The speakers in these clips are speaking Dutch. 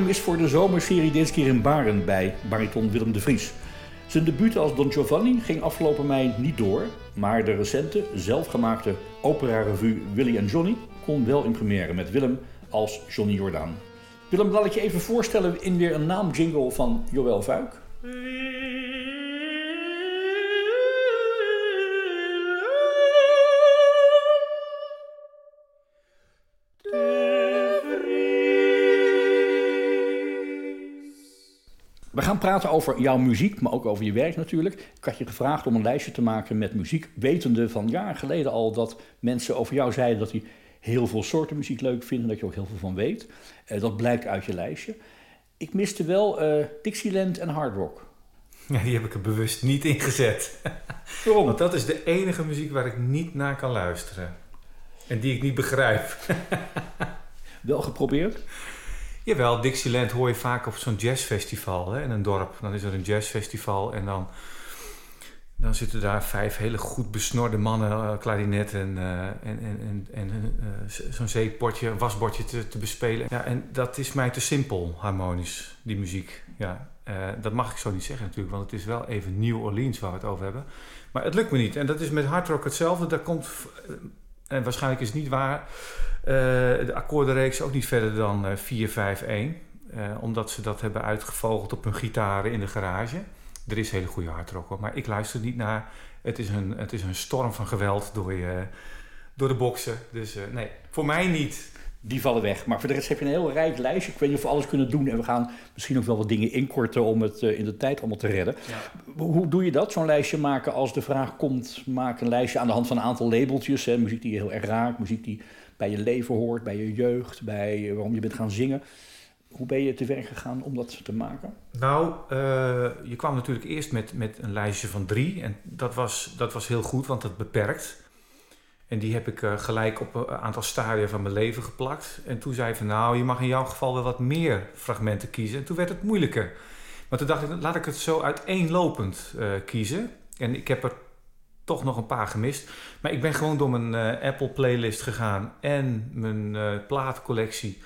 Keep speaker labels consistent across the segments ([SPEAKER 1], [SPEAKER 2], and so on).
[SPEAKER 1] Nibelheim is voor de zomerserie deze keer in Baren bij bariton Willem de Vries. Zijn debuut als Don Giovanni ging afgelopen mei niet door, maar de recente, zelfgemaakte opera-revue Willy en Johnny kon wel in première met Willem als Johnny Jordaan. Willem, laat ik je even voorstellen in weer een naamjingle van Joël Vuik. We gaan praten over jouw muziek, maar ook over je werk natuurlijk. Ik had je gevraagd om een lijstje te maken met muziek, wetende van jaren geleden al dat mensen over jou zeiden dat die heel veel soorten muziek leuk vinden, dat je ook heel veel van weet. Uh, dat blijkt uit je lijstje. Ik miste wel uh, Dixieland en hard rock.
[SPEAKER 2] Ja, die heb ik er bewust niet in gezet.
[SPEAKER 1] Waarom?
[SPEAKER 2] Want dat is de enige muziek waar ik niet naar kan luisteren. En die ik niet begrijp.
[SPEAKER 1] wel geprobeerd?
[SPEAKER 2] Jawel, Dixieland hoor je vaak op zo'n jazzfestival hè, in een dorp. Dan is er een jazzfestival en dan, dan zitten daar vijf hele goed besnorde mannen, uh, klarinet en, uh, en, en, en, en uh, zo'n zeepbordje, een wasbordje te, te, bespelen. Ja, en dat is mij te simpel harmonisch, die muziek. Ja, dat mag ik zo niet zeggen natuurlijk, want het is wel even New Orleans waar we het over hebben. Maar het lukt me niet. En dat is met hard rock hetzelfde. Daar komt, en waarschijnlijk is het niet waar uh, de akkoordenreeks ook niet verder dan uh, 4, 5, 1. Uh, omdat ze dat hebben uitgevogeld op hun gitaren in de garage. Er is hele goede hardrock hoor, maar ik luister niet naar. Het is een, het is een storm van geweld door, je, door de boksen. Dus uh, nee, voor mij niet.
[SPEAKER 1] Die vallen weg. Maar voor de rest heb je een heel rijk lijstje. Ik weet niet of we alles kunnen doen. En we gaan misschien ook wel wat dingen inkorten om het in de tijd allemaal te redden. Ja. Hoe doe je dat, zo'n lijstje maken als de vraag komt... maak een lijstje aan de hand van een aantal labeltjes. Hè? Muziek die je heel erg raakt, muziek die bij je leven hoort, bij je jeugd, bij waarom je bent gaan zingen. Hoe ben je te werk gegaan om dat te maken?
[SPEAKER 2] Nou, uh, je kwam natuurlijk eerst met, met een lijstje van drie. En dat was, dat was heel goed, want dat beperkt. En die heb ik uh, gelijk op een aantal stadia van mijn leven geplakt. En toen zei ik van nou, je mag in jouw geval wel wat meer fragmenten kiezen. En toen werd het moeilijker. Maar toen dacht ik, laat ik het zo uiteenlopend uh, kiezen. En ik heb er toch nog een paar gemist. Maar ik ben gewoon door mijn uh, Apple playlist gegaan en mijn plaatcollectie.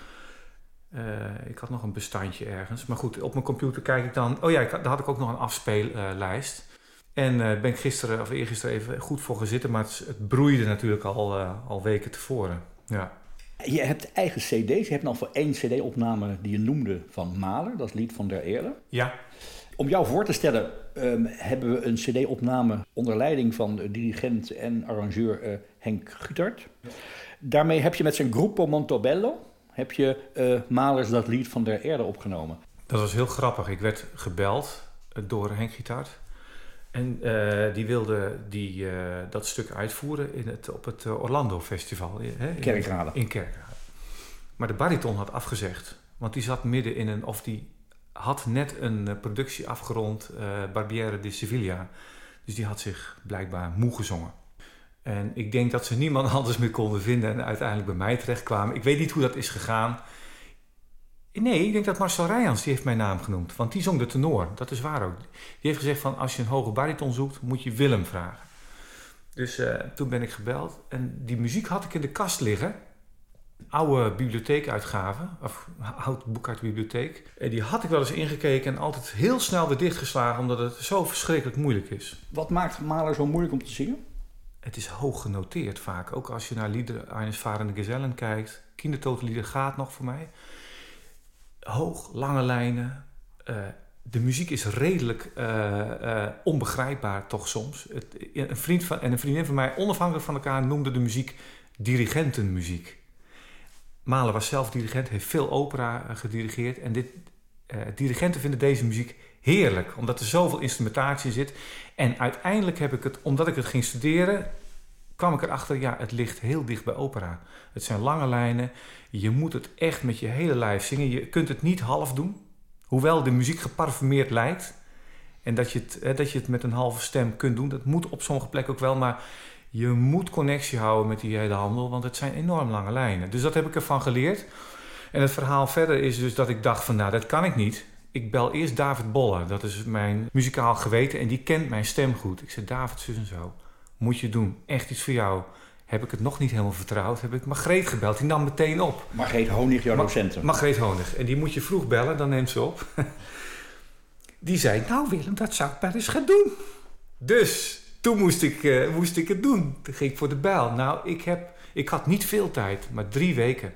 [SPEAKER 2] Ik had nog een bestandje ergens. Maar goed, op mijn computer kijk ik dan. Oh ja, ik, daar had ik ook nog een afspeellijst. En ben ik gisteren of eergisteren even goed voor gezitten. Maar het, het broeide natuurlijk al, al weken tevoren. Ja.
[SPEAKER 1] Je hebt eigen cd's. Je hebt nog voor één cd-opname die je noemde van Mahler. Dat is lied van Der Eerde.
[SPEAKER 2] Ja.
[SPEAKER 1] Om jou voor te stellen um, hebben we een cd-opname onder leiding van de dirigent en arrangeur uh, Henk Gutert. Ja. Daarmee heb je met zijn Gruppo Montobello heb je uh, Malers dat lied van der Erde opgenomen.
[SPEAKER 2] Dat was heel grappig. Ik werd gebeld door Henk Gitart. En uh, die wilde die, dat stuk uitvoeren in het, op het Orlando Festival. Hè, in
[SPEAKER 1] Kerkrade.
[SPEAKER 2] In Kerkrade. Maar de bariton had afgezegd. Want die zat midden in een... Of die had net een productie afgerond, Barbiere di Sevilla. Dus die had zich blijkbaar moe gezongen. En ik denk dat ze niemand anders meer konden vinden en uiteindelijk bij mij terechtkwamen. Ik weet niet hoe dat is gegaan. Nee, ik denk dat Marcel Rijans, die heeft mijn naam genoemd. Want die zong de tenor, dat is waar ook. Die heeft gezegd van, als je een hoge bariton zoekt, moet je Willem vragen. Dus uh, toen ben ik gebeld en die muziek had ik in de kast liggen oude bibliotheekuitgave, of oud boek uit de bibliotheek. En die had ik wel eens ingekeken en altijd heel snel weer dichtgeslagen, omdat het zo verschrikkelijk moeilijk is.
[SPEAKER 1] Wat maakt Mahler zo moeilijk om te zingen?
[SPEAKER 2] Het is hoog genoteerd vaak. Ook als je naar liederen Eines Varende Gezellen kijkt. Kindertotenlieder gaat nog voor mij. Hoog, lange lijnen. Uh, de muziek is redelijk uh, uh, onbegrijpbaar toch soms. Het, een vriend van, en een vriendin van mij, onafhankelijk van elkaar, noemde de muziek dirigentenmuziek. Mahler was zelf dirigent, heeft veel opera gedirigeerd. En dit, dirigenten vinden deze muziek heerlijk, omdat er zoveel instrumentatie zit. En uiteindelijk heb ik het, omdat ik het ging studeren, kwam ik erachter, ja, het ligt heel dicht bij opera. Het zijn lange lijnen, je moet het echt met je hele lijf zingen. Je kunt het niet half doen, hoewel de muziek geparfumeerd lijkt. En dat je, het, dat je het met een halve stem kunt doen, dat moet op sommige plekken ook wel, maar je moet connectie houden met die hele handel, want het zijn enorm lange lijnen. Dus dat heb ik ervan geleerd. En het verhaal verder is dus dat ik dacht van, nou, dat kan ik niet. Ik bel eerst David Bolle, dat is mijn muzikaal geweten en die kent mijn stem goed. Ik zei, David, zus en zo, moet je doen, echt iets voor jou. Heb ik het nog niet helemaal vertrouwd, heb ik Margreet gebeld, die nam meteen op.
[SPEAKER 1] Margreet Honig, jouw docenten.
[SPEAKER 2] Ma Margreet Honig, en die moet je vroeg bellen, dan neemt ze op. die zei, nou Willem, dat zou ik maar eens gaan doen. Dus toen moest ik, uh, moest ik het doen. Toen ging ik voor de bijl. Nou, ik, heb, ik had niet veel tijd, maar drie weken.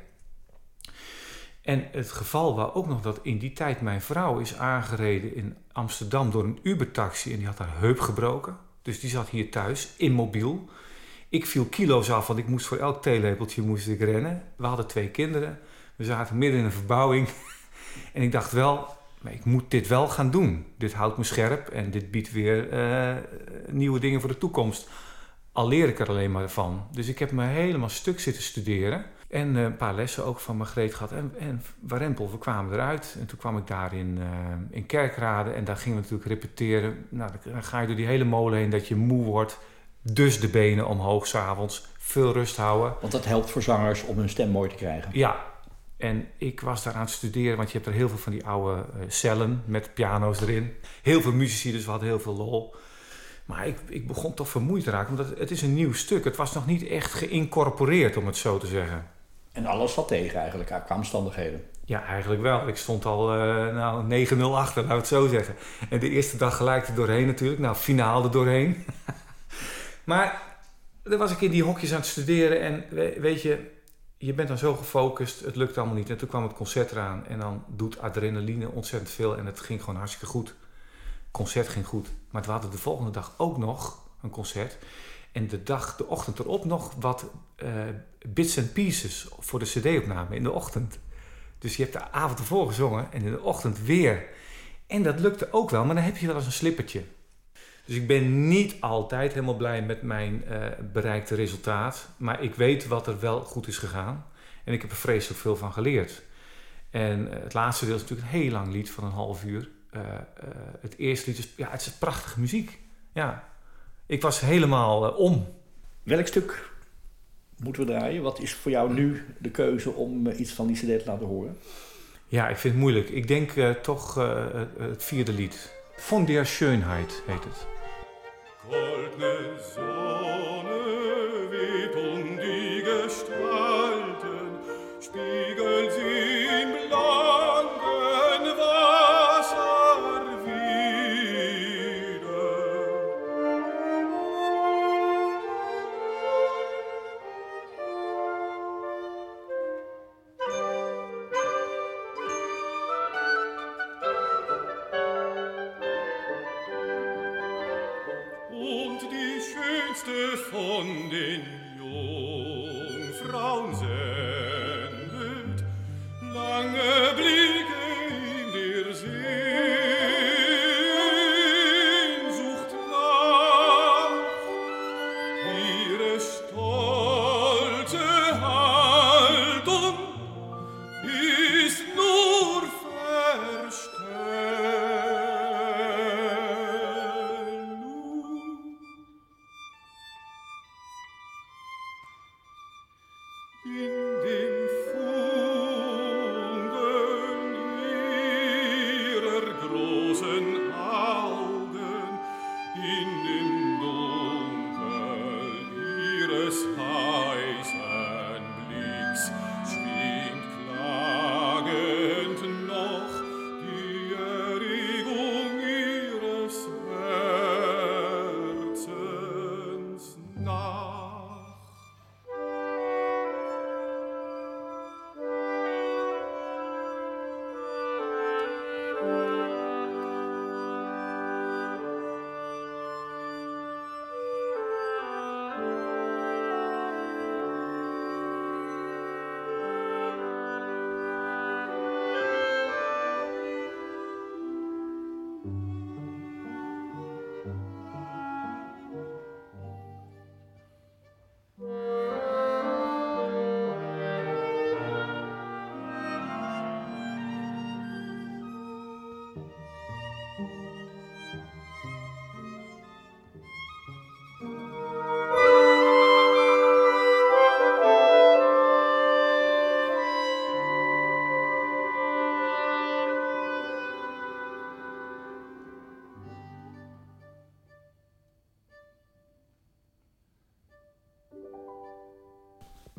[SPEAKER 2] En het geval was ook nog dat in die tijd mijn vrouw is aangereden in Amsterdam door een Ubertaxi en die had haar heup gebroken. Dus die zat hier thuis, immobiel. Ik viel kilo's af, want ik moest voor elk theelepeltje moest ik rennen. We hadden twee kinderen. We zaten midden in een verbouwing. en ik dacht wel, maar ik moet dit wel gaan doen. Dit houdt me scherp en dit biedt weer uh, nieuwe dingen voor de toekomst. Al leer ik er alleen maar van. Dus ik heb me helemaal stuk zitten studeren. En uh, een paar lessen ook van Margreet gehad. En, en Warempel, we kwamen eruit. En toen kwam ik daar in, uh, in Kerkrade. En daar gingen we natuurlijk repeteren. Nou, dan ga je door die hele molen heen dat je moe wordt. Dus de benen omhoog s'avonds. Veel rust houden.
[SPEAKER 1] Want dat helpt voor zangers om hun stem mooi te krijgen.
[SPEAKER 2] Ja. En ik was daar aan het studeren, want je hebt er heel veel van die oude uh, cellen met piano's erin. Heel veel muzici, dus we hadden heel veel lol. Maar ik, ik begon toch vermoeid te raken, omdat het is een nieuw stuk. Het was nog niet echt geïncorporeerd, om het zo te zeggen.
[SPEAKER 1] En alles zat tegen eigenlijk, qua omstandigheden.
[SPEAKER 2] Ja, eigenlijk wel. Ik stond al uh, nou, 9-0 achter, we het zo zeggen. En de eerste dag gelijk er doorheen natuurlijk. Nou, finaal er doorheen. maar dan was ik in die hokjes aan het studeren. En weet je, je bent dan zo gefocust. Het lukt allemaal niet. En toen kwam het concert eraan. En dan doet adrenaline ontzettend veel. En het ging gewoon hartstikke goed. Concert ging goed. Maar we hadden de volgende dag ook nog een concert. En de dag, de ochtend erop nog wat uh, bits and pieces voor de cd-opname in de ochtend. Dus je hebt de avond ervoor gezongen en in de ochtend weer. En dat lukte ook wel, maar dan heb je wel eens een slippertje. Dus ik ben niet altijd helemaal blij met mijn uh, bereikte resultaat. Maar ik weet wat er wel goed is gegaan. En ik heb er vreselijk veel van geleerd. En uh, het laatste deel is natuurlijk een heel lang lied van een half uur. het eerste lied is, ja, het is prachtige muziek. Ja, ik was helemaal uh, om.
[SPEAKER 1] Welk stuk moeten we draaien? Wat is voor jou nu de keuze om uh, iets van die CD te laten horen?
[SPEAKER 2] Ja, ik vind het moeilijk. Ik denk uh, toch het vierde lied. Von der Schönheit heet het.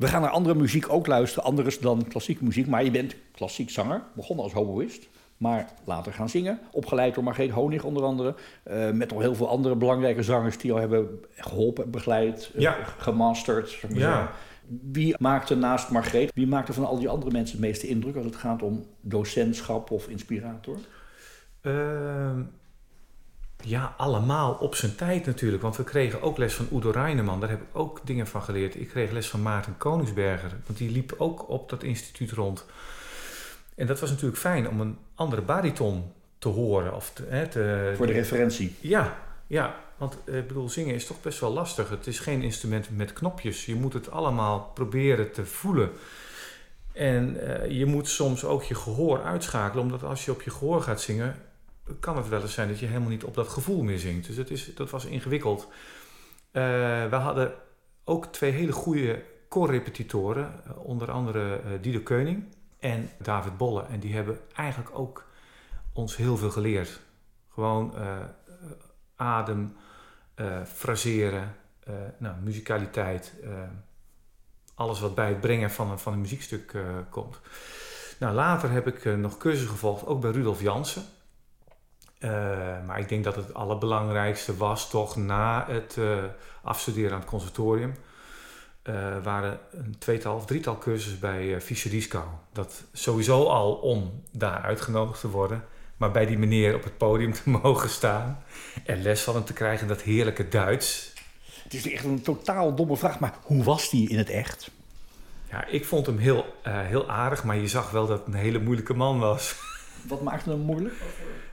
[SPEAKER 1] We gaan naar andere muziek ook luisteren, anders dan klassieke muziek. Maar je bent klassiek zanger, begonnen als hoboïst. Maar later gaan zingen, opgeleid door Margreet Honig onder andere. Uh, met nog heel veel andere belangrijke zangers die al hebben geholpen, begeleid, uh, gemasterd. Ja. Wie maakte naast Margreet, wie maakte van al die andere mensen het meeste indruk als het gaat om docentschap of inspirator?
[SPEAKER 2] Uh, ja, allemaal op zijn tijd natuurlijk. Want we kregen ook les van Udo Reineman. Daar heb ik ook dingen van geleerd. Ik kreeg les van Maarten Koningsberger. Want die liep ook op dat instituut rond. En dat was natuurlijk fijn om een andere bariton te horen. Of te, hè, te,
[SPEAKER 1] Voor de referentie.
[SPEAKER 2] Ja, ja. Want eh, ik bedoel, zingen is toch best wel lastig. Het is geen instrument met knopjes. Je moet het allemaal proberen te voelen. En uh, je moet soms ook je gehoor uitschakelen. Omdat als je op je gehoor gaat zingen kan het wel eens zijn dat je helemaal niet op dat gevoel meer zingt. Dus dat, is, dat was ingewikkeld. Uh, we hadden ook twee hele goede koorrepetitoren, uh, onder andere uh, Dido Keuning en David Bolle. En die hebben eigenlijk ook ons heel veel geleerd. Gewoon adem, fraseren, nou, muzikaliteit, alles wat bij het brengen van een, van een muziekstuk komt. Nou, later heb ik nog cursussen gevolgd, ook bij Rudolf Jansen. Uh, maar ik denk dat het allerbelangrijkste was toch na het uh, afstuderen aan het conservatorium. Uh, waren een tweetal of drietal cursussen bij uh, Fischer Dieskau. Dat sowieso al om daar uitgenodigd te worden. Maar bij die meneer op het podium te mogen staan. En les van hem te krijgen dat heerlijke Duits.
[SPEAKER 1] Het is echt een totaal domme vraag. Maar hoe was die in het echt?
[SPEAKER 2] Ja, ik vond hem heel, heel aardig. Maar je zag wel dat het een hele moeilijke man was.
[SPEAKER 1] Wat maakte hem moeilijk?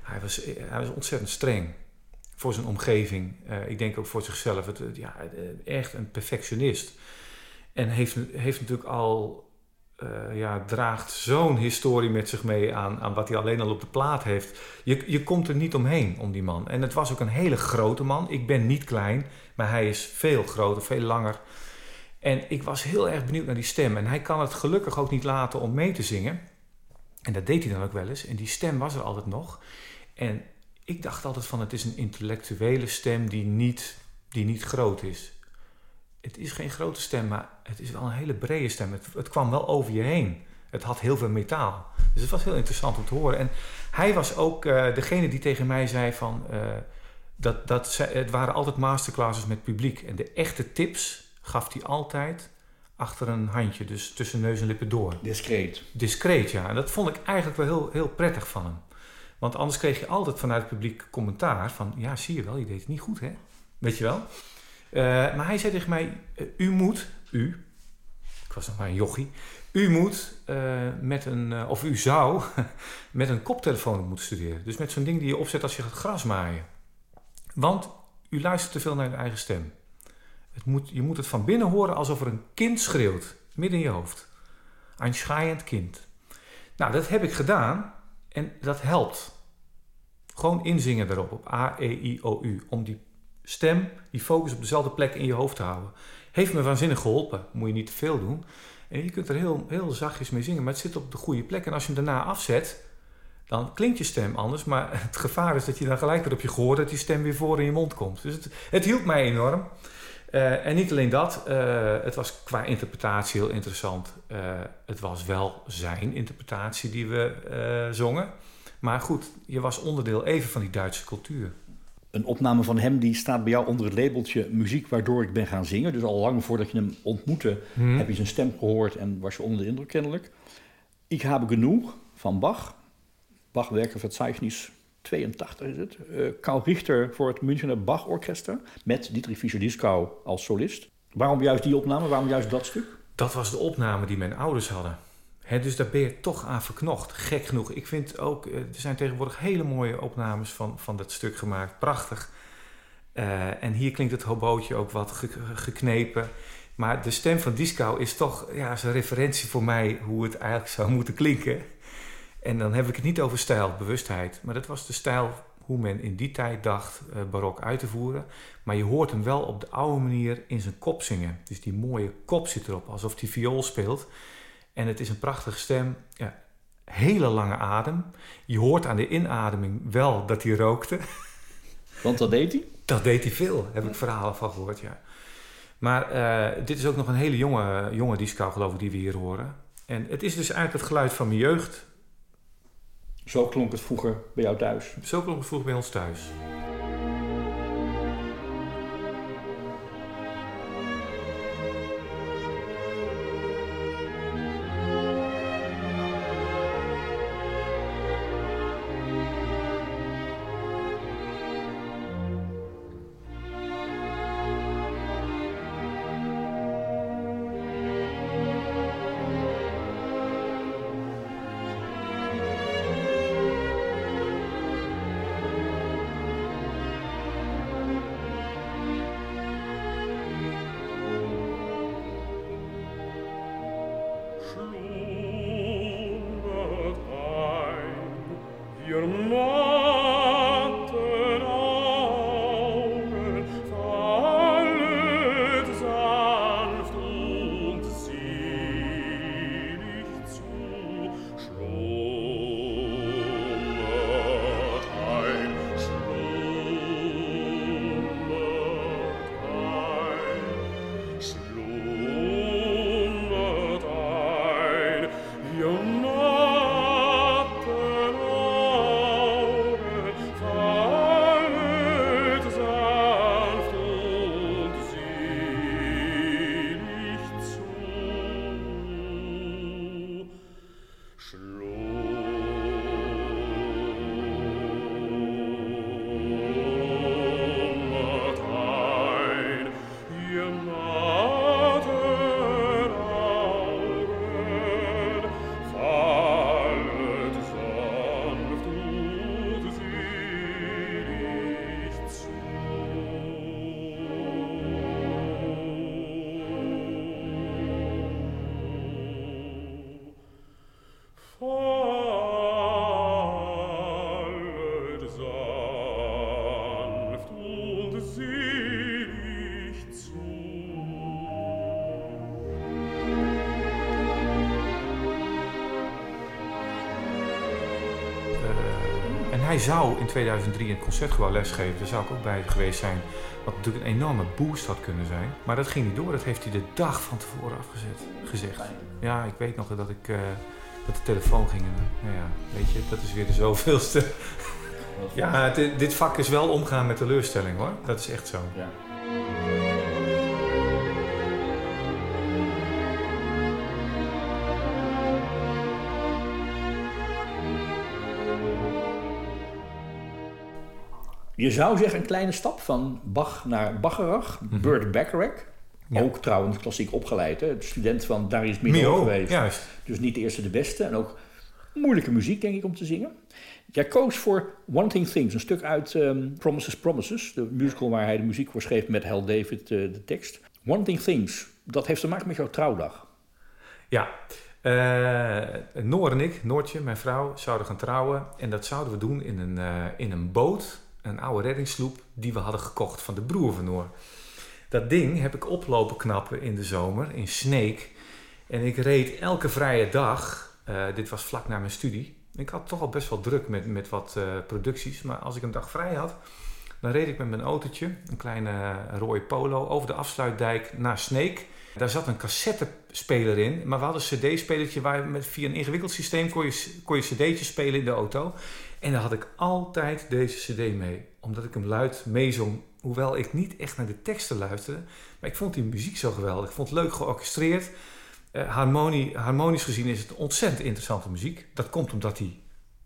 [SPEAKER 2] Hij was, hij was ontzettend streng voor zijn omgeving. Uh, ik denk ook voor zichzelf. Het, ja, echt een perfectionist. En heeft, heeft natuurlijk al, uh, ja, draagt zo'n historie met zich mee aan, aan wat hij alleen al op de plaat heeft. Je, je komt er niet omheen om die man. En het was ook een hele grote man. Ik ben niet klein, maar hij is veel groter, veel langer. En ik was heel erg benieuwd naar die stem. En hij kan het gelukkig ook niet laten om mee te zingen. En dat deed hij dan ook wel eens. En die stem was er altijd nog. En ik dacht altijd van het is een intellectuele stem die niet, die niet groot is. Het is geen grote stem, maar het is wel een hele brede stem. Het, het kwam wel over je heen. Het had heel veel metaal. Dus het was heel interessant om te horen. En hij was ook uh, degene die tegen mij zei van... Uh, dat, dat het waren altijd masterclasses met publiek. En de echte tips gaf hij altijd achter een handje. Dus tussen neus en lippen door.
[SPEAKER 1] Discreet.
[SPEAKER 2] Discreet, ja. En dat vond ik eigenlijk wel heel, heel prettig van hem. Want anders kreeg je altijd vanuit het publiek commentaar van... ja, zie je wel, je deed het niet goed, hè? Weet je wel? Uh, maar hij zei tegen mij, uh, u moet, u... Ik was nog maar een jochie. U moet uh, met een, of u zou met een koptelefoon moeten studeren. Dus met zo'n ding die je opzet als je gaat grasmaaien. Want u luistert te veel naar uw eigen stem. Het moet, je moet het van binnen horen alsof er een kind schreeuwt. Midden in je hoofd. Een schreiend kind. Nou, dat heb ik gedaan. En dat helpt. Gewoon inzingen erop, op A, E, I, O, U. Om die stem, die focus op dezelfde plek in je hoofd te houden. Heeft me waanzinnig geholpen. Moet je niet te veel doen. En je kunt er heel, heel zachtjes mee zingen, maar het zit op de goede plek. En als je hem daarna afzet, dan klinkt je stem anders. Maar het gevaar is dat je dan gelijk weer op je gehoor dat die stem weer voor in je mond komt. Dus het, het hielp mij enorm. Uh, en niet alleen dat, uh, het was qua interpretatie heel interessant. Uh, het was wel zijn interpretatie die we zongen. Maar goed, je was onderdeel even van die Duitse cultuur.
[SPEAKER 1] Een opname van hem die staat bij jou onder het labeltje muziek waardoor ik ben gaan zingen. Dus al lang voordat je hem ontmoette hmm. heb je zijn stem gehoord en was je onder de indruk kennelijk. Ik heb genoeg van Bach. Bach werken Verzeichnis 82 is het. Uh, Karl Richter voor het Münchener Bach Orchester met Dietrich Fischer-Dieskau als solist. Waarom juist die opname? Waarom juist dat stuk?
[SPEAKER 2] Dat was de opname die mijn ouders hadden. Dus daar ben je toch aan verknocht. Gek genoeg. Ik vind ook, er zijn tegenwoordig hele mooie opnames van, van dat stuk gemaakt. Prachtig. Uh, en hier klinkt het hobootje ook wat ge, geknepen. Maar de stem van Dieskau is toch ja, een referentie voor mij hoe het eigenlijk zou moeten klinken. En dan heb ik het niet over stijl, bewustheid. Maar dat was de stijl hoe men in die tijd dacht uh, barok uit te voeren. Maar je hoort hem wel op de oude manier in zijn kop zingen. Dus die mooie kop zit erop, alsof hij viool speelt. En het is een prachtige stem. Ja, hele lange adem. Je hoort aan de inademing wel dat hij rookte.
[SPEAKER 1] Want dat deed hij?
[SPEAKER 2] Dat deed hij veel, heb ik verhalen van gehoord, ja. Maar eh, dit is ook nog een hele jonge, jonge disco, geloof ik, die we hier horen. En het is dus eigenlijk het geluid van mijn jeugd.
[SPEAKER 1] Zo klonk het vroeger bij jou thuis.
[SPEAKER 2] Zo klonk het vroeger bij ons thuis. Hij zou in 2003 een concertgebouw lesgeven. Daar zou ik ook bij geweest zijn. Wat natuurlijk een enorme boost had kunnen zijn. Maar dat ging niet door. Dat heeft hij de dag van tevoren afgezet. Gezegd. Ja, ik weet nog dat ik... Uh, dat de telefoon ging. En, nou ja, weet je, dat is weer de zoveelste. ja, dit vak is wel omgaan met teleurstelling hoor. Dat is echt zo. Ja.
[SPEAKER 1] Je zou zeggen een kleine stap van Bach naar Bacharach, mm Burt Bacharach. Ook trouwens klassiek opgeleid. Hè? Student van Darius Milhaud geweest. Juist. Dus niet de eerste de beste. En ook moeilijke muziek, denk ik, om te zingen. Jij koos voor Wanting Things, een stuk uit um, Promises Promises. De musical waar hij de muziek voor schreef met Hal David, uh, de tekst. Wanting Things, dat heeft te maken met jouw trouwdag.
[SPEAKER 2] Ja, uh, Noor en ik, Noortje, mijn vrouw, zouden gaan trouwen. En dat zouden we doen in een, uh, in een boot een oude reddingssloep die we hadden gekocht van de broer van Noor. Dat ding heb ik oplopen knappen in de zomer in Sneek. En ik reed elke vrije dag, uh, dit was vlak na mijn studie. Ik had toch al best wel druk met, met wat uh, producties. Maar als ik een dag vrij had, dan reed ik met mijn autootje, een kleine uh, rode polo, over de afsluitdijk naar Sneek. Daar zat een cassettespeler in, maar we hadden een cd-spelertje waar met, via een ingewikkeld systeem kon je, kon je cd'tjes spelen in de auto. En dan had ik altijd deze cd mee, omdat ik hem luid meezong. Hoewel ik niet echt naar de teksten luisterde, maar ik vond die muziek zo geweldig. Ik vond het leuk georchestreerd. Uh, harmonie, harmonisch gezien is het ontzettend interessante muziek. Dat komt omdat hij,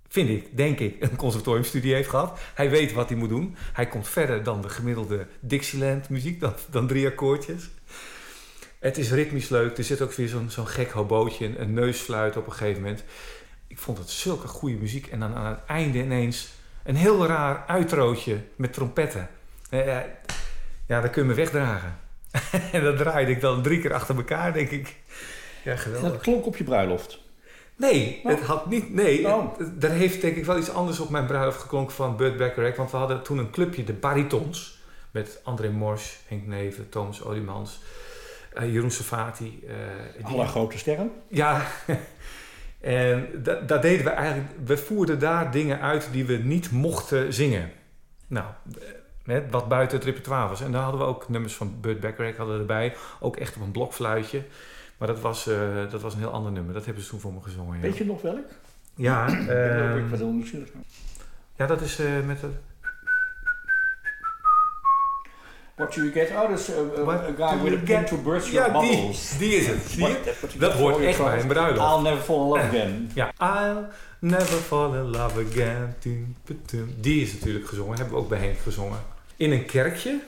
[SPEAKER 2] vind ik, denk ik, een conservatoriumstudie heeft gehad. Hij weet wat hij moet doen. Hij komt verder dan de gemiddelde Dixieland muziek, dan, drie akkoordjes. Het is ritmisch leuk. Er zit ook weer zo'n zo'n gek hobootje, een neusfluit op een gegeven moment ik vond het zulke goede muziek. En dan aan het einde ineens een heel raar uitrootje met trompetten. ja, ja, dat kun je me wegdragen. en dat draaide ik dan drie keer achter elkaar, denk ik. Ja, geweldig.
[SPEAKER 1] dat klonk op je bruiloft?
[SPEAKER 2] Nee, het had niet. Nee, oh. er heeft denk ik wel iets anders op mijn bruiloft geklonken van Bud Beckerek. Want we hadden toen een clubje, de Baritons. Met André Mors, Henk Neven, Thomas Olimans, uh, Jeroen Savati.
[SPEAKER 1] Uh, Alle grote sterren?
[SPEAKER 2] Ja, En dat, dat, deden we eigenlijk. We voerden daar dingen uit die we niet mochten zingen. Nou, Net wat buiten het repertoire was. En daar hadden we ook nummers van Burt Bacharach hadden erbij. Ook echt op een blokfluitje. Maar dat was, uh, dat was een heel ander nummer. Dat hebben ze toen voor me gezongen. Ja.
[SPEAKER 1] Weet je nog welk?
[SPEAKER 2] Ja.
[SPEAKER 1] Uh,
[SPEAKER 2] ja, dat is uh, met het...
[SPEAKER 1] What you get out is a, a, a guy with a pen to burst
[SPEAKER 2] ja,
[SPEAKER 1] your
[SPEAKER 2] die,
[SPEAKER 1] bubbles.
[SPEAKER 2] die is het. Zie je?
[SPEAKER 1] What-
[SPEAKER 2] Dat hoort echt bij een bruiloft.
[SPEAKER 1] I'll never fall in love again.
[SPEAKER 2] Ja, I'll never fall in love again. Die is natuurlijk gezongen. Hebben we ook bij Henk gezongen. In een kerkje.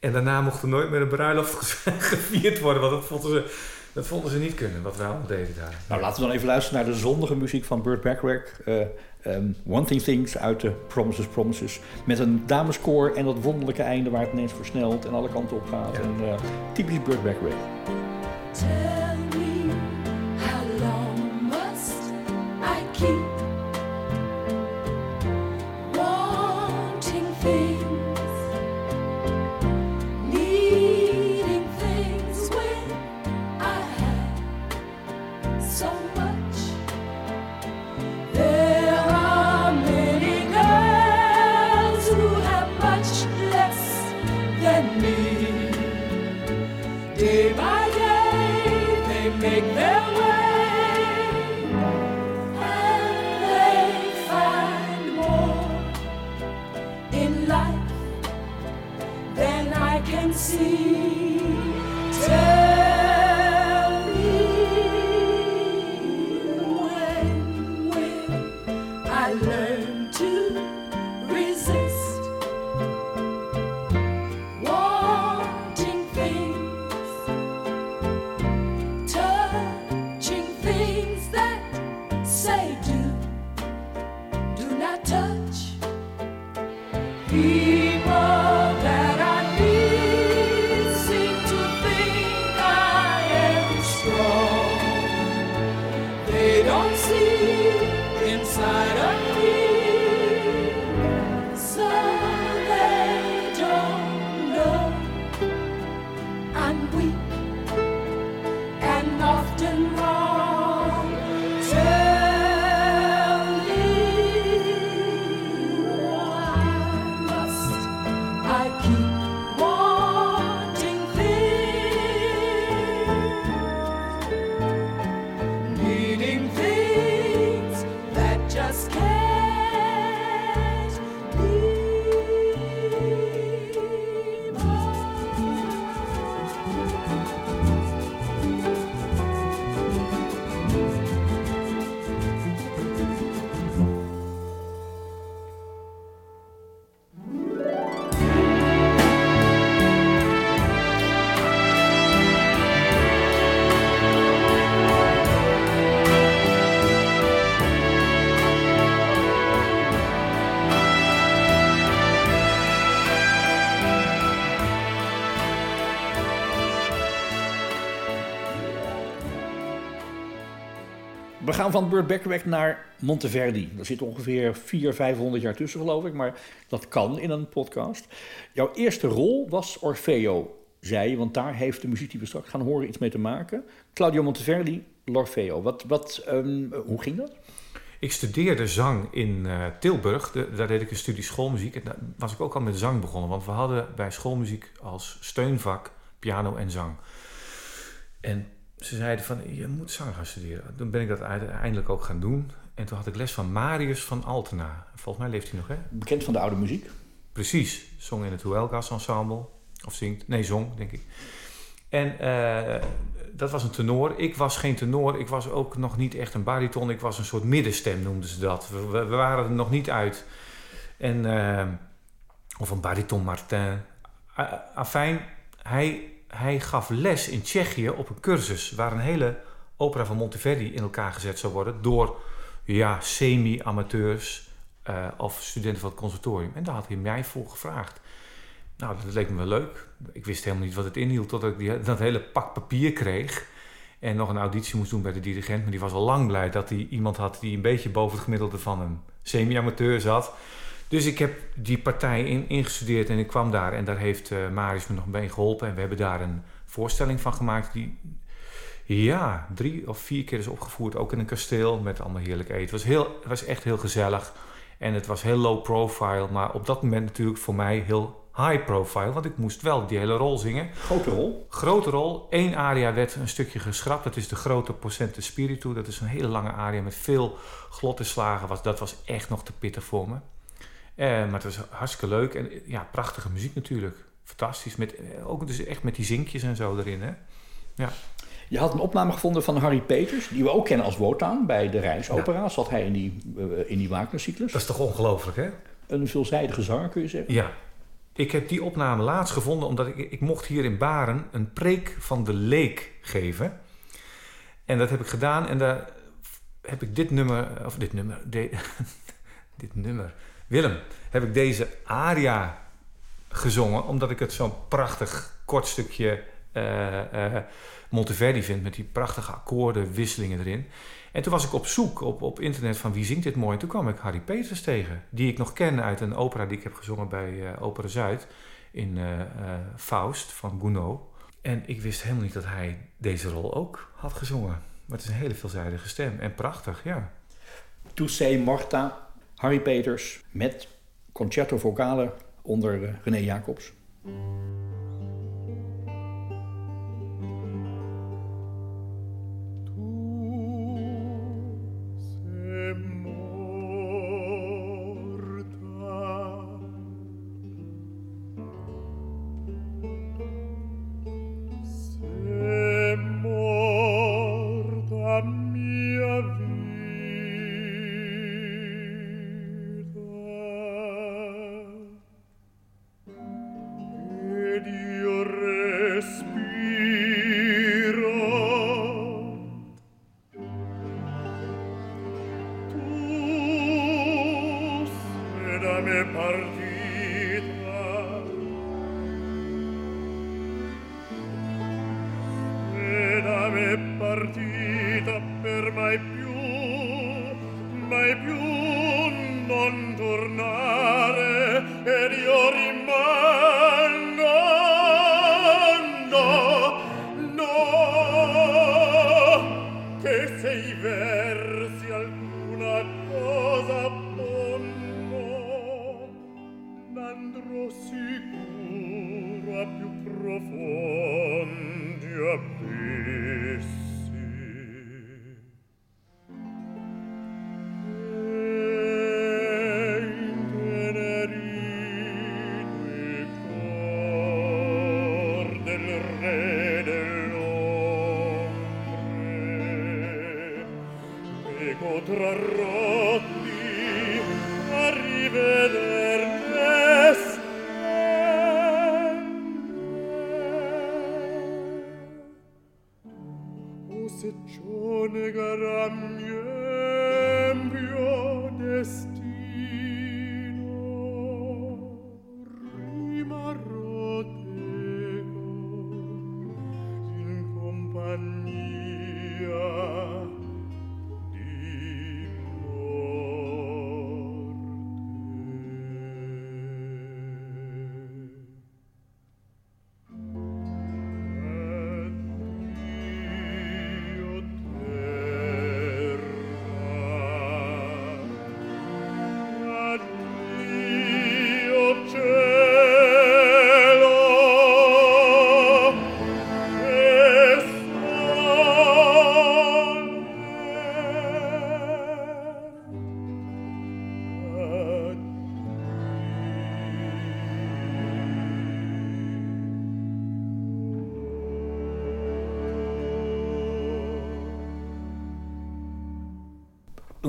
[SPEAKER 2] En daarna mocht er nooit meer een bruiloft gevierd worden. Want dat vonden ze, dat vonden ze niet kunnen. Wat wij allemaal deden daar.
[SPEAKER 1] Nou, laten we dan even luisteren naar de zondige muziek van Burt Bacharach. eh, ehm, One Thing Things uit de Promises Promises. Met een dameskoor en dat wonderlijke einde waar het ineens versnelt en alle kanten op gaat.
[SPEAKER 2] Ja.
[SPEAKER 1] En, eh, typisch Bacharach.
[SPEAKER 3] Often wrong.
[SPEAKER 1] Van Burt Bacharach naar Monteverdi. Er zit ongeveer 400, 500 jaar tussen, geloof ik. Maar dat kan in een podcast. Jouw eerste rol was Orfeo, zei je. Want daar heeft de muziek die we straks gaan horen iets mee te maken. Claudio Monteverdi, L'Orfeo. Wat, wat, ehm, hoe ging dat?
[SPEAKER 2] Ik studeerde zang in eh, Tilburg. Daar deed ik een studie schoolmuziek. En daar was ik ook al met zang begonnen. Want we hadden bij schoolmuziek als steunvak piano en zang. En ze zeiden van, je moet zang gaan studeren. Toen ben ik dat uiteindelijk ook gaan doen. En toen had ik les van Marius van Altena. Volgens mij leeft hij nog, hè?
[SPEAKER 1] Bekend van de oude muziek.
[SPEAKER 2] Precies. Zong in het Huelgas ensemble. Of zingt. Nee, zong, denk ik. En eh, dat was een tenor. Ik was geen tenor. Ik was ook nog niet echt een bariton. Ik was een soort middenstem, noemden ze dat. We, we- we waren er nog niet uit. En, eh, of een bariton Martin. A- Afijn, hij, hij gaf les in Tsjechië op een cursus... waar een hele opera van Monteverdi in elkaar gezet zou worden... door ja, semi-amateurs eh, of studenten van het conservatorium. En daar had hij mij voor gevraagd. Nou, dat leek me wel leuk. Ik wist helemaal niet wat het inhield totdat ik die, dat hele pak papier kreeg. En nog een auditie moest doen bij de dirigent. Maar die was al lang blij dat hij iemand had die een beetje boven het gemiddelde van een semi-amateur zat. Dus ik heb die partij in, ingestudeerd en ik kwam daar. En daar heeft eh Marius me nog een beetje geholpen. En we hebben daar een voorstelling van gemaakt die... Ja, drie of vier keer is opgevoerd. Ook in een kasteel met allemaal heerlijk eten. Het was, heel, het was echt heel gezellig. En het was heel low profile. Maar op dat moment natuurlijk voor mij heel high profile, want ik moest wel die hele rol zingen.
[SPEAKER 4] Grote rol.
[SPEAKER 2] Grote rol. Eén aria werd een stukje geschrapt. Dat is de grote Porcente Spiritu. Dat is een hele lange aria met veel glottenslagen. Was, dat was echt nog te pittig voor me. Eh, maar het was hartstikke leuk. En ja, prachtige muziek natuurlijk. Fantastisch. Met, eh, ook dus echt met die zinkjes en zo erin. Hè? Ja.
[SPEAKER 4] Je had een opname gevonden van Harry Peters, die we ook kennen als Wotan bij de Rijnsopera. Zat hij in die, uh, in die Wagner-cyclus.
[SPEAKER 2] Dat is toch ongelooflijk, hè?
[SPEAKER 4] Een veelzijdige zanger, kun je zeggen.
[SPEAKER 2] Ja. Ik heb die opname laatst gevonden omdat ik, ik mocht hier in Baren een preek van de leek geven. En dat heb ik gedaan en daar heb ik dit nummer, of dit nummer, de, dit nummer, Willem, heb ik deze aria gezongen omdat ik het zo'n prachtig kort stukje uh, uh, Monteverdi vind met die prachtige akkoorden, wisselingen erin. En toen was ik op zoek op, op internet van wie zingt dit mooi. En toen kwam ik Harry Peters tegen, die ik nog ken uit een opera die ik heb gezongen bij uh, Opera Zuid in Faust van Gounod. En ik wist helemaal niet dat hij deze rol ook had gezongen. Maar het is een hele veelzijdige stem en prachtig, ja.
[SPEAKER 4] Toussé Morta, Harry Peters met concerto vocale onder René Jacobs.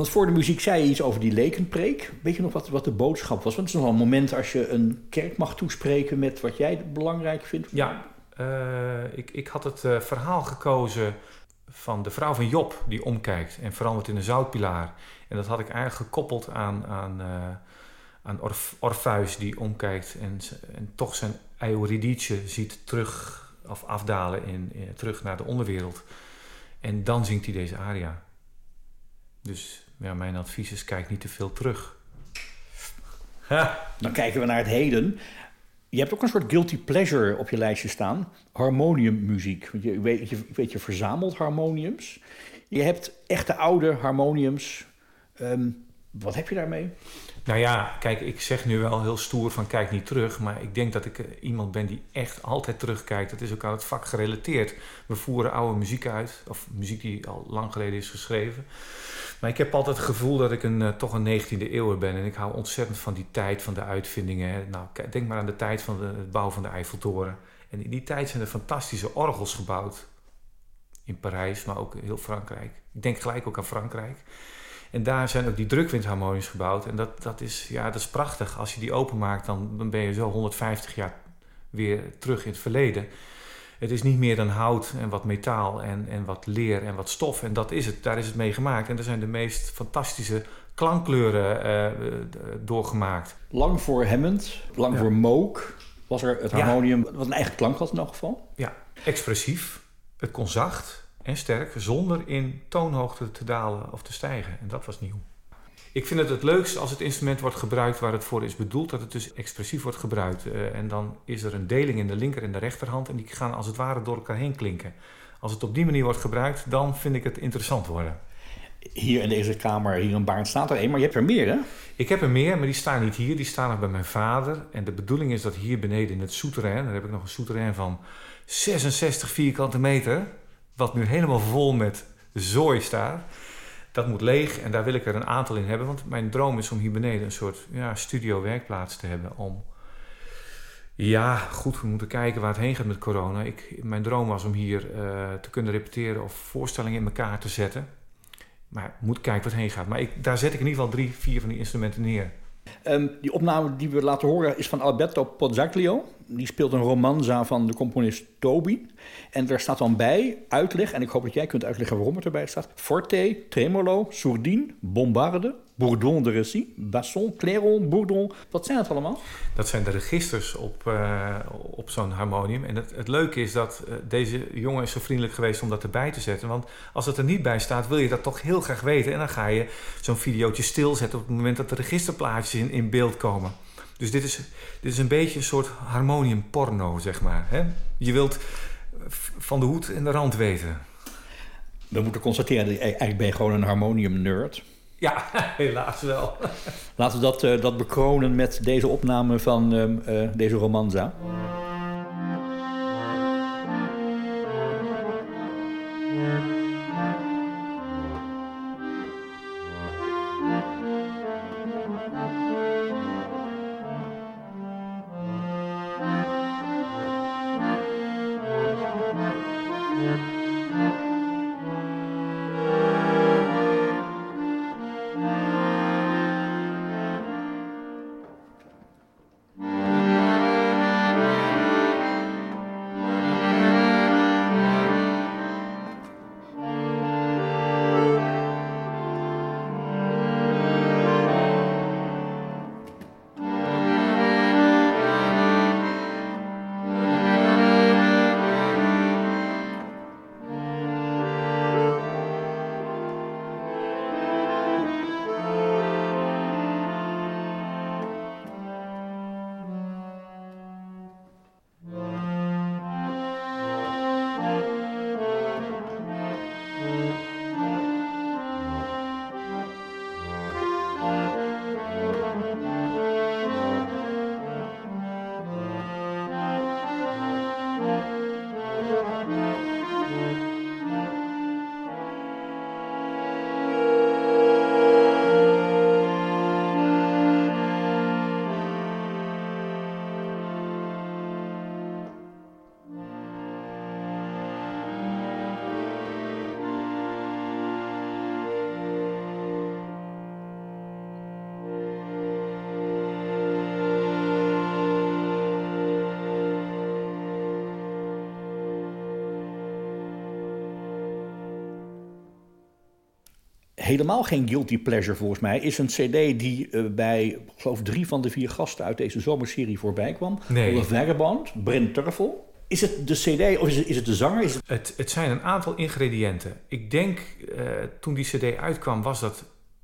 [SPEAKER 4] Voor de muziek zei je iets over die lekenpreek. Weet je nog wat, wat de boodschap was? Want het is nog wel een moment als je een kerk mag toespreken met wat jij belangrijk vindt.
[SPEAKER 2] Ja, uh, ik, ik had het uh, verhaal gekozen van de vrouw van Job die omkijkt en verandert in een zoutpilaar. En dat had ik eigenlijk gekoppeld aan, aan, uh, aan Orpheus die omkijkt en, en toch zijn Euridice ziet terug of afdalen in, in, terug naar de onderwereld. En dan zingt hij deze aria. Dus ja, mijn advies is: kijk niet te veel terug.
[SPEAKER 4] Ha. Dan kijken we naar het heden. Je hebt ook een soort guilty pleasure op je lijstje staan: harmoniummuziek. Je weet, je, weet, je verzamelt harmoniums. Je hebt echte oude harmoniums. Um, wat heb je daarmee?
[SPEAKER 2] Nou ja, kijk, ik zeg nu wel heel stoer van kijk niet terug. Maar ik denk dat ik eh, iemand ben die echt altijd terugkijkt. Dat is ook aan het vak gerelateerd. We voeren oude muziek uit. Of muziek die al lang geleden is geschreven. Maar ik heb altijd het gevoel dat ik een, eh, toch een 19e eeuwer ben. En ik hou ontzettend van die tijd van de uitvindingen. Nou, denk maar aan de tijd van de, het bouwen van de Eiffeltoren. En in die tijd zijn er fantastische orgels gebouwd. In Parijs, maar ook heel Frankrijk. Ik denk gelijk ook aan Frankrijk. En daar zijn ook die drukwindharmonies gebouwd. En dat, dat, is, ja, dat is prachtig. Als je die openmaakt, dan, dan ben je zo 150 jaar weer terug in het verleden. Het is niet meer dan hout en wat metaal en, en wat leer en wat stof. En dat is het, daar is het mee gemaakt. En er zijn de meest fantastische klankkleuren uh, doorgemaakt.
[SPEAKER 1] Lang voor Hammond, lang
[SPEAKER 2] Ja.
[SPEAKER 1] voor Moog was er het
[SPEAKER 2] Ja.
[SPEAKER 1] harmonium, wat een eigen klank had in elk geval.
[SPEAKER 2] Ja, expressief. Het kon zacht en sterk zonder in toonhoogte te dalen of te stijgen. En dat was nieuw. Ik vind het het leukst als het instrument wordt gebruikt waar het voor is bedoeld, dat het dus expressief wordt gebruikt. Eh, en dan is er een deling in de linker en de rechterhand en die gaan als het ware door elkaar heen klinken. Als het op die manier wordt gebruikt, dan vind ik het interessant worden.
[SPEAKER 1] Hier in deze kamer, hier in Baarn staat er één, maar je hebt er meer hè?
[SPEAKER 2] Ik heb er meer, maar die staan niet hier. Die staan nog bij mijn vader. En de bedoeling is dat hier beneden in het souterrain... daar heb ik nog een souterrain van 66 vierkante meter... wat nu helemaal vol met zooi staat. Dat moet leeg en daar wil ik er een aantal in hebben. Want mijn droom is om hier beneden een soort ja, studio-werkplaats te hebben... om ja, goed, we moeten kijken waar het heen gaat met corona. Ik, mijn droom was om hier eh, te kunnen repeteren of voorstellingen in elkaar te zetten. Maar moet kijken waar het heen gaat. Maar ik, daar zet ik in ieder geval drie, vier van die instrumenten neer.
[SPEAKER 1] Ehm, die opname die we laten horen is van Alberto Pozzaglio. Die speelt een romanza van de componist Toby. En daar staat dan bij uitleg, en ik hoop dat jij kunt uitleggen waarom het erbij staat. Forte, tremolo, sourdine, bombarde, bourdon de récit, basson, clairon, bourdon. Wat zijn het allemaal?
[SPEAKER 2] Dat zijn de registers op, eh, op zo'n harmonium. En het, het leuke is dat eh, deze jongen is zo vriendelijk geweest om dat erbij te zetten. Want als het er niet bij staat, wil je dat toch heel graag weten. En dan ga je zo'n videootje stilzetten op het moment dat de registerplaatjes in, in beeld komen. Dus dit is, dit is een beetje een soort harmonium porno, zeg maar. Hè? Je wilt van de hoed en de rand weten.
[SPEAKER 1] We moeten constateren dat je eigenlijk ben je gewoon een harmonium nerd.
[SPEAKER 2] Ja, helaas wel.
[SPEAKER 1] Laten we dat, eh, dat bekronen met deze opname van ehm, eh, deze romanza. Helemaal geen guilty pleasure volgens mij. Is een cd die eh, bij, ik geloof drie van de vier gasten uit deze zomerserie voorbij kwam.
[SPEAKER 2] Nee.
[SPEAKER 1] The Vagabond, Brent Turfel. Is het de cd of is het, is het de zanger? Is het...
[SPEAKER 2] Het, het zijn een aantal ingrediënten. Ik denk, eh, toen die cd uitkwam, was dat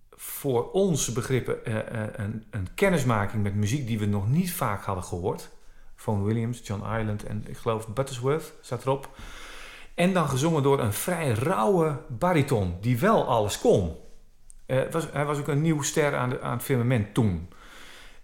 [SPEAKER 2] voor onze begrippen eh, een, een kennismaking met muziek die we nog niet vaak hadden gehoord. Van Williams, John Island en ik geloof Buttersworth staat erop. En dan gezongen door een vrij rauwe bariton, die wel alles kon. Eh, was, hij was ook een nieuw ster aan, aan het firmament toen.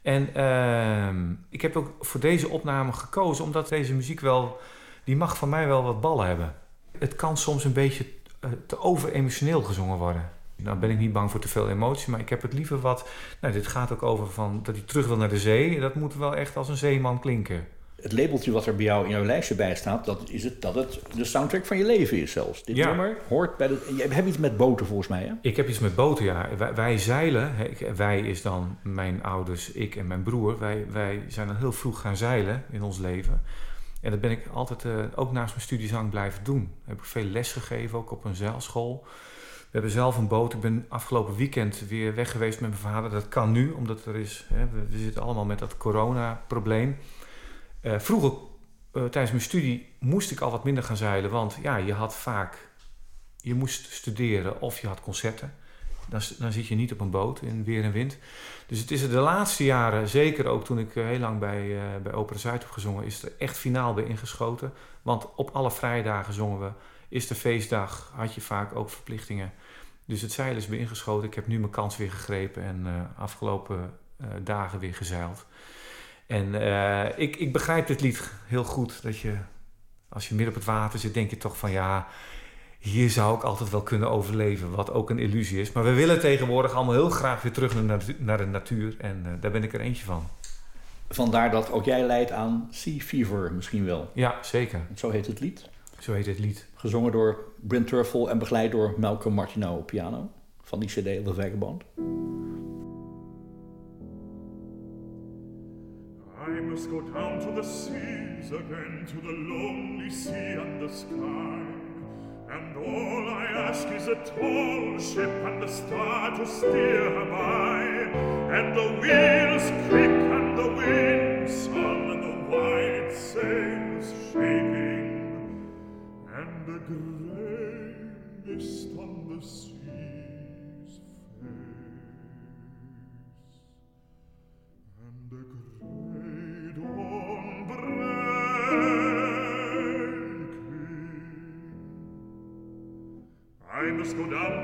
[SPEAKER 2] En ehm, ik heb ook voor deze opname gekozen omdat deze muziek wel... die mag van mij wel wat ballen hebben. Het kan soms een beetje eh, te over-emotioneel gezongen worden. Nou ben ik niet bang voor te veel emotie, maar ik heb het liever wat... Nou, dit gaat ook over van, dat hij terug wil naar de zee. Dat moet wel echt als een zeeman klinken.
[SPEAKER 1] Het labeltje wat er bij jou in jouw lijstje bij staat, dat is het, dat het de soundtrack van je leven is zelfs. Dit
[SPEAKER 2] Ja.
[SPEAKER 1] nummer hoort bij de... Je hebt iets met boten volgens mij, hè?
[SPEAKER 2] Ik heb iets met boten, ja. Wij, wij zeilen. hè, Wij is dan mijn ouders, ik en mijn broer. Wij, wij zijn al heel vroeg gaan zeilen in ons leven. En dat ben ik altijd, eh, ook naast mijn studiezang, blijven doen. Heb ik veel les gegeven, ook op een zeilschool. We hebben zelf een boot. Ik ben afgelopen weekend weer weg geweest met mijn vader. Dat kan nu, omdat er is... Hè, we, we zitten allemaal met dat corona-probleem. Eh, vroeger, eh, tijdens mijn studie, moest ik al wat minder gaan zeilen. Want ja, je had vaak... Je moest studeren of je had concerten. Dan, dan zit je niet op een boot in weer en wind. Dus het is er de laatste jaren, zeker ook toen ik eh, heel lang bij, bij Opera Zuid heb gezongen, is er echt finaal bij ingeschoten. Want op alle vrijdagen zongen we. Is de feestdag, had je vaak ook verplichtingen. Dus het zeilen is bij ingeschoten. Ik heb nu mijn kans weer gegrepen en eh, afgelopen dagen weer gezeild. En eh, ik, ik begrijp dit lied heel goed. Dat je, als je midden op het water zit, denk je toch van ja, hier zou ik altijd wel kunnen overleven. Wat ook een illusie is. Maar we willen tegenwoordig allemaal heel graag weer terug naar, de natu- naar de natuur. En eh, daar ben ik er eentje van.
[SPEAKER 1] Vandaar dat ook jij leidt aan Sea Fever misschien wel.
[SPEAKER 2] Ja, zeker.
[SPEAKER 1] Zo heet het lied.
[SPEAKER 2] Zo heet het lied.
[SPEAKER 1] Gezongen door Brent Turfel en begeleid door Malcolm Martineau op piano. Van die cd The Vagabond.
[SPEAKER 4] I must go down to the seas again, to the lonely sea and the sky. And all I ask is a tall ship and a star to steer her by. And the wheels kick and the wind song and the white sails shaking. And the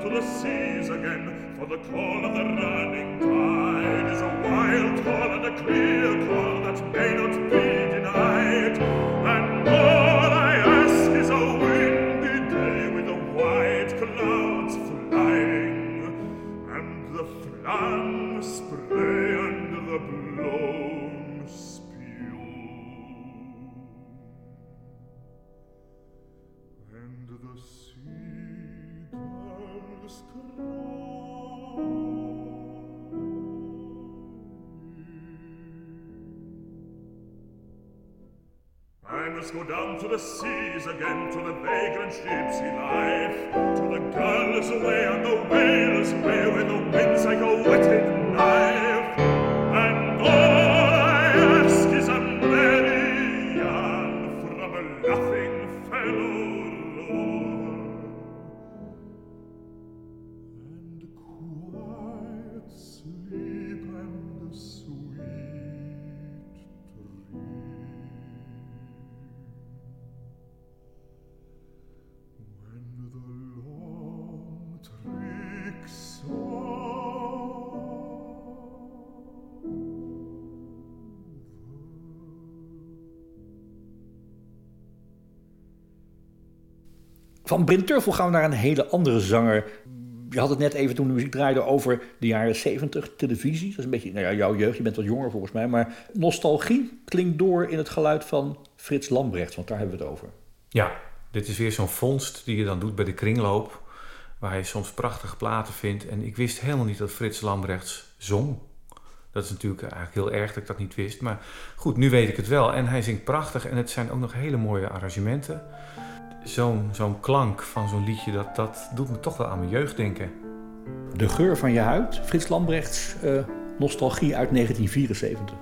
[SPEAKER 4] to the seas again, for the call of the running tide is a wild call and a clear Yeah.
[SPEAKER 1] Van Brent Turfel gaan we naar een hele andere zanger. Je had het net even toen de muziek draaide over de jaren 70 televisie. Dat is een beetje nou ja, jouw jeugd, je bent wat jonger volgens mij. Maar nostalgie klinkt door in het geluid van Frits Lambrecht, want daar hebben we het over.
[SPEAKER 2] Ja, dit is weer zo'n vondst die je dan doet bij de kringloop. Waar je soms prachtige platen vindt. En ik wist helemaal niet dat Frits Lambrechts zong. Dat is natuurlijk eigenlijk heel erg dat ik dat niet wist. Maar goed, nu weet ik het wel. En hij zingt prachtig. En het zijn ook nog hele mooie arrangementen. Zo'n zo'n klank van zo'n liedje, dat, dat doet me toch wel aan mijn jeugd denken.
[SPEAKER 1] De geur van je huid, Frits Lambrechts eh, nostalgie uit 1974.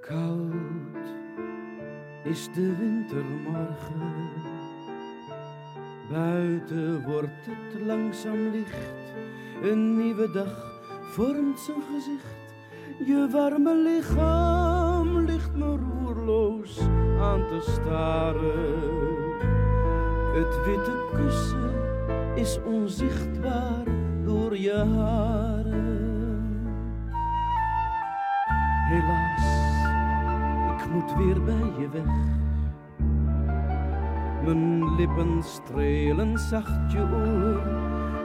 [SPEAKER 5] Koud is de wintermorgen. Buiten wordt het langzaam licht. Een nieuwe dag vormt zijn gezicht. Je warme lichaam ligt me roerloos aan te staren. Het witte kussen is onzichtbaar door je haren. Helaas, ik moet weer bij je weg. Mijn lippen strelen zacht je oor.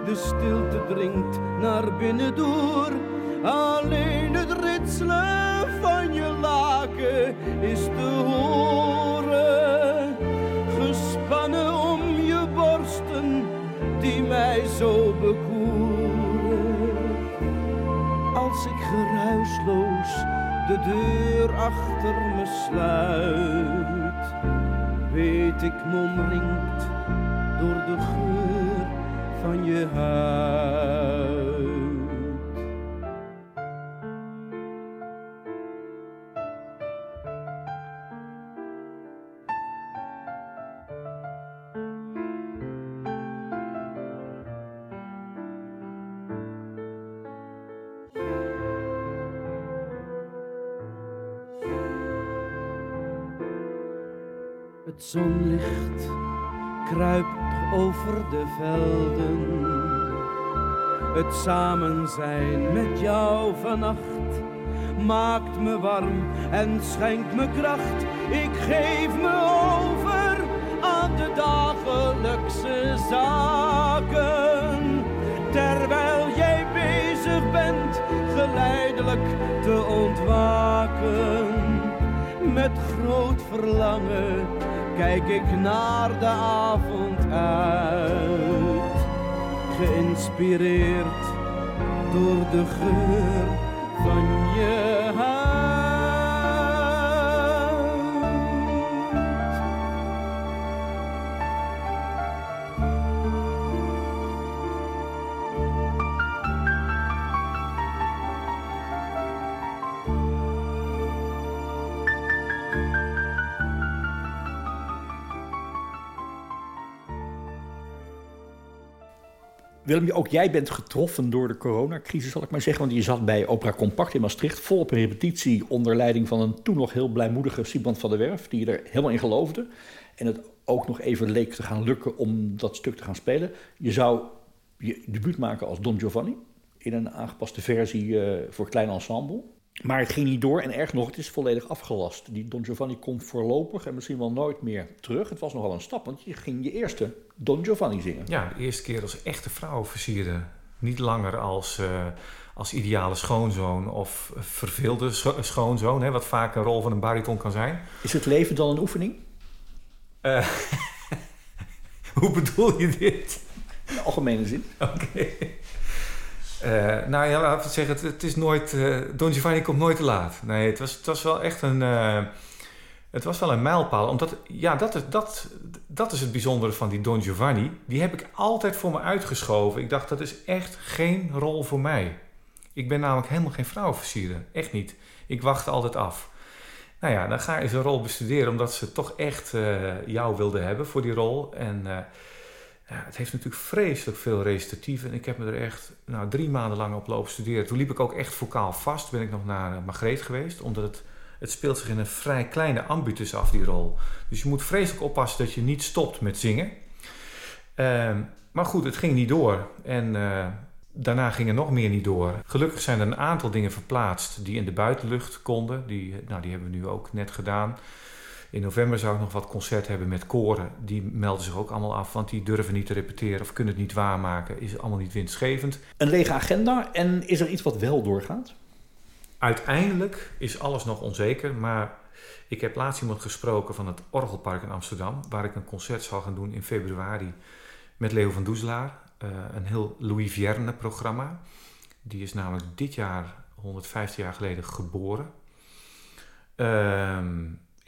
[SPEAKER 5] De stilte dringt naar binnen door. Alleen het ritselen van je laken is te horen. Gespannen om je borsten die mij zo bekoeren. Als ik geruisloos de deur achter me sluit, weet ik me door de geur van je huid. Het zonlicht kruipt over de velden. Het samen zijn met jou vannacht maakt me warm en schenkt me kracht. Ik geef me over aan de dagelijkse zaken. Terwijl jij bezig bent geleidelijk te ontwaken. Met groot verlangen kijk ik naar de avond uit. Geïnspireerd door de geur van je
[SPEAKER 1] Willem, ook jij bent getroffen door de coronacrisis, zal ik maar zeggen. Want je zat bij Opera Compact in Maastricht, vol op een repetitie onder leiding van een toen nog heel blijmoedige Siebrand van der Werf, die er helemaal in geloofde. En het ook nog even leek te gaan lukken om dat stuk te gaan spelen. Je zou je debuut maken als Don Giovanni in een aangepaste versie uh, voor klein ensemble. Maar het ging niet door en erg nog, het is volledig afgelast. Die Don Giovanni komt voorlopig en misschien wel nooit meer terug. Het was nogal een stap, want je ging je eerste Don Giovanni zingen.
[SPEAKER 2] Ja, de eerste keer als echte vrouw versierde. Niet langer als, uh, als ideale schoonzoon of verveelde schoonzoon, hè, wat vaak een rol van een bariton kan zijn.
[SPEAKER 1] Is het leven dan een oefening?
[SPEAKER 2] Uh, hoe bedoel je dit?
[SPEAKER 1] In de algemene zin.
[SPEAKER 2] Oké. Okay. Uh, nou ja, laten we zeggen, het, is nooit. Uh, Don Giovanni komt nooit te laat. Nee, het was, het was wel echt een. Uh, het was wel een mijlpaal. Omdat, ja, dat is, dat, dat is het bijzondere van die Don Giovanni. Die heb ik altijd voor me uitgeschoven. Ik dacht, dat is echt geen rol voor mij. Ik ben namelijk helemaal geen vrouwenversierder. Echt niet. Ik wacht altijd af. Nou ja, dan ga je een rol bestuderen, omdat ze toch echt jou wilden hebben voor die rol. En het heeft natuurlijk vreselijk veel recitatief. En ik heb me er echt nou, drie maanden lang op lopen studeren. Toen liep ik ook echt vocaal vast. Ben ik nog naar Margreet geweest. Omdat het, het speelt zich in een vrij kleine ambitus af, die rol. Dus je moet vreselijk oppassen dat je niet stopt met zingen. Uh, maar goed, het ging niet door. En uh, daarna ging er nog meer niet door. Gelukkig zijn er een aantal dingen verplaatst die in de buitenlucht konden. Die, nou, die hebben we nu ook net gedaan. In november zou ik nog wat concert hebben met koren. Die melden zich ook allemaal af, want die durven niet te repeteren of kunnen het niet waarmaken. Is allemaal niet winstgevend.
[SPEAKER 1] Een lege agenda en is er iets wat wel doorgaat?
[SPEAKER 2] Uiteindelijk is alles nog onzeker, maar ik heb laatst iemand gesproken van het Orgelpark in Amsterdam, waar ik een concert zal gaan doen in februari met Leo van Doezelaar. Uh, een heel Louis Vierne programma. Die is namelijk dit jaar, 150 jaar geleden, geboren. Uh,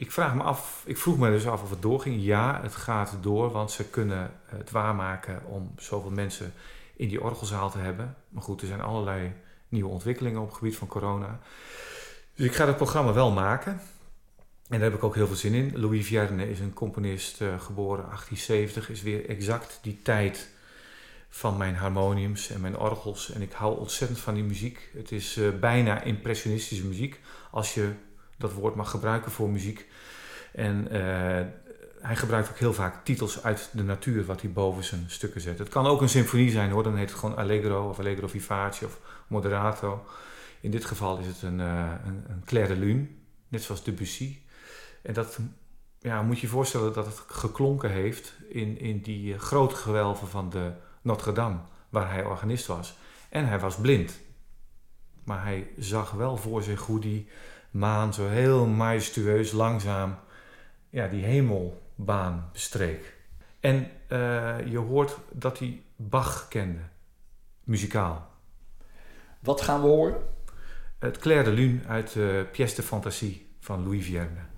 [SPEAKER 2] ik vraag me af, ik vroeg me dus af of het doorging. Ja, het gaat door, want ze kunnen het waarmaken om zoveel mensen in die orgelzaal te hebben. Maar goed, er zijn allerlei nieuwe ontwikkelingen op het gebied van corona. Dus ik ga het programma wel maken. En daar heb ik ook heel veel zin in. Louis Vierne is een componist, uh, geboren 1870, is weer exact die tijd van mijn harmoniums en mijn orgels. En ik hou ontzettend van die muziek. Het is uh, bijna impressionistische muziek, als je dat woord mag gebruiken voor muziek. En uh, hij gebruikt ook heel vaak titels uit de natuur wat hij boven zijn stukken zet. Het kan ook een symfonie zijn hoor, dan heet het gewoon Allegro of Allegro Vivace of Moderato. In dit geval is het een, uh, een, een Clair de Lune, net zoals Debussy. En dat ja, moet je je voorstellen dat het geklonken heeft in, in die grote gewelven van de Notre Dame, waar hij organist was. En hij was blind. Maar hij zag wel voor zich hoe die maan zo heel majestueus langzaam ja, die hemelbaan bestreek. En uh, je hoort dat hij Bach kende, muzikaal.
[SPEAKER 1] Wat gaan we horen?
[SPEAKER 2] Het Clair de Lune uit uh, Pièce de Fantasie van Louis Vierne.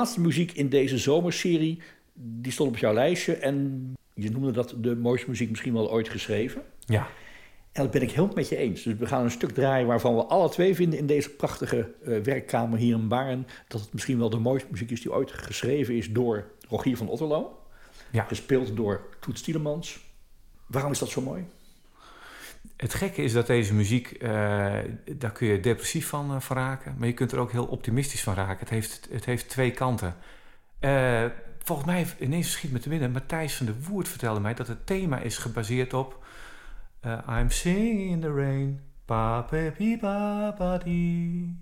[SPEAKER 1] Laatste muziek in deze zomerserie, die stond op jouw lijstje. En je noemde dat de mooiste muziek misschien wel ooit geschreven.
[SPEAKER 2] Ja.
[SPEAKER 1] En dat ben ik heel met je eens. Dus we gaan een stuk draaien waarvan we alle twee vinden in deze prachtige uh, werkkamer hier in Baren... dat het misschien wel de mooiste muziek is die ooit geschreven is door Rogier van Otterlo.
[SPEAKER 2] Ja.
[SPEAKER 1] Gespeeld door Toet Stielemans. Waarom is dat zo mooi?
[SPEAKER 2] Het gekke is dat deze muziek, uh, daar kun je depressief van, uh, van, raken, maar je kunt er ook heel optimistisch van raken. Het heeft, het heeft twee kanten. Uh, volgens mij, ineens schiet me te binnen, Matthijs van de Woerd vertelde mij dat het thema is gebaseerd op I'm singing in the rain, pa pa pa pa di.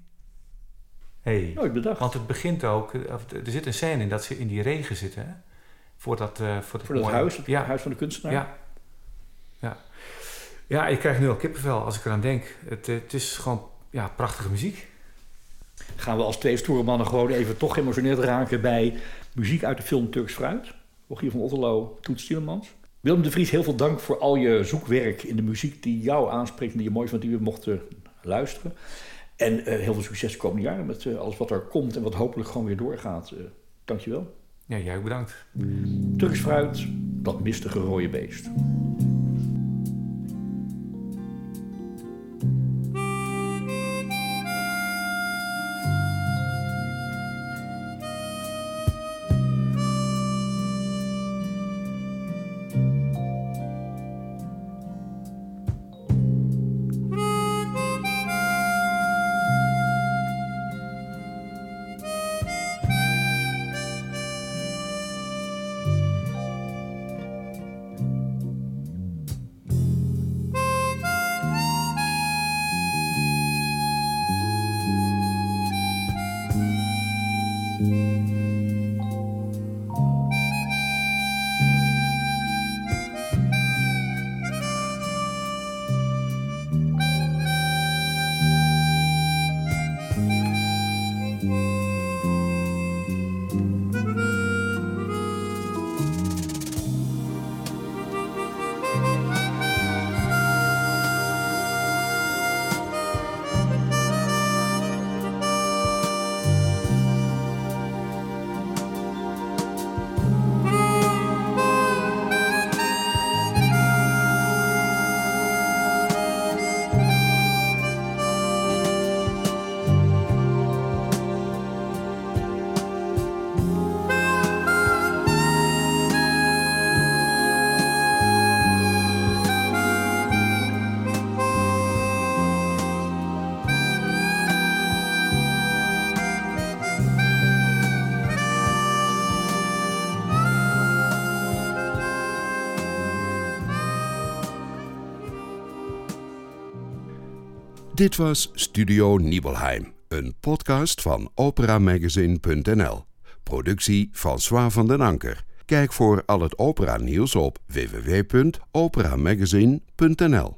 [SPEAKER 2] Hey,
[SPEAKER 1] Nooit bedacht.
[SPEAKER 2] want het begint ook, er zit een scène in dat ze in die regen zitten, hè? Voor dat, voor dat,
[SPEAKER 1] voor dat
[SPEAKER 2] mooie,
[SPEAKER 1] huis, het
[SPEAKER 2] ja,
[SPEAKER 1] huis van de kunstenaar.
[SPEAKER 2] ja. Ja, ik krijg nu al kippenvel als ik eraan denk. Het, het is gewoon ja, prachtige muziek.
[SPEAKER 1] Gaan we als twee stoere mannen gewoon even toch geëmotioneerd raken bij muziek uit de film Turks Fruit. Rogier van Otterlo, Toet Stielemans. Willem de Vries, heel veel dank voor al je zoekwerk in de muziek die jou aanspreekt en die je mooi vond, die we mochten luisteren. En uh, heel veel succes de komende jaren met uh, alles wat er komt en wat hopelijk gewoon weer doorgaat. Uh, dankjewel.
[SPEAKER 2] Ja, jij ook bedankt.
[SPEAKER 1] Turks Fruit, dat mistige rode beest.
[SPEAKER 6] Dit was Studio Nibelheim, een podcast van operamagazine.nl. Productie François van den Anker. Kijk voor al het opera nieuws op www.operamagazine.nl.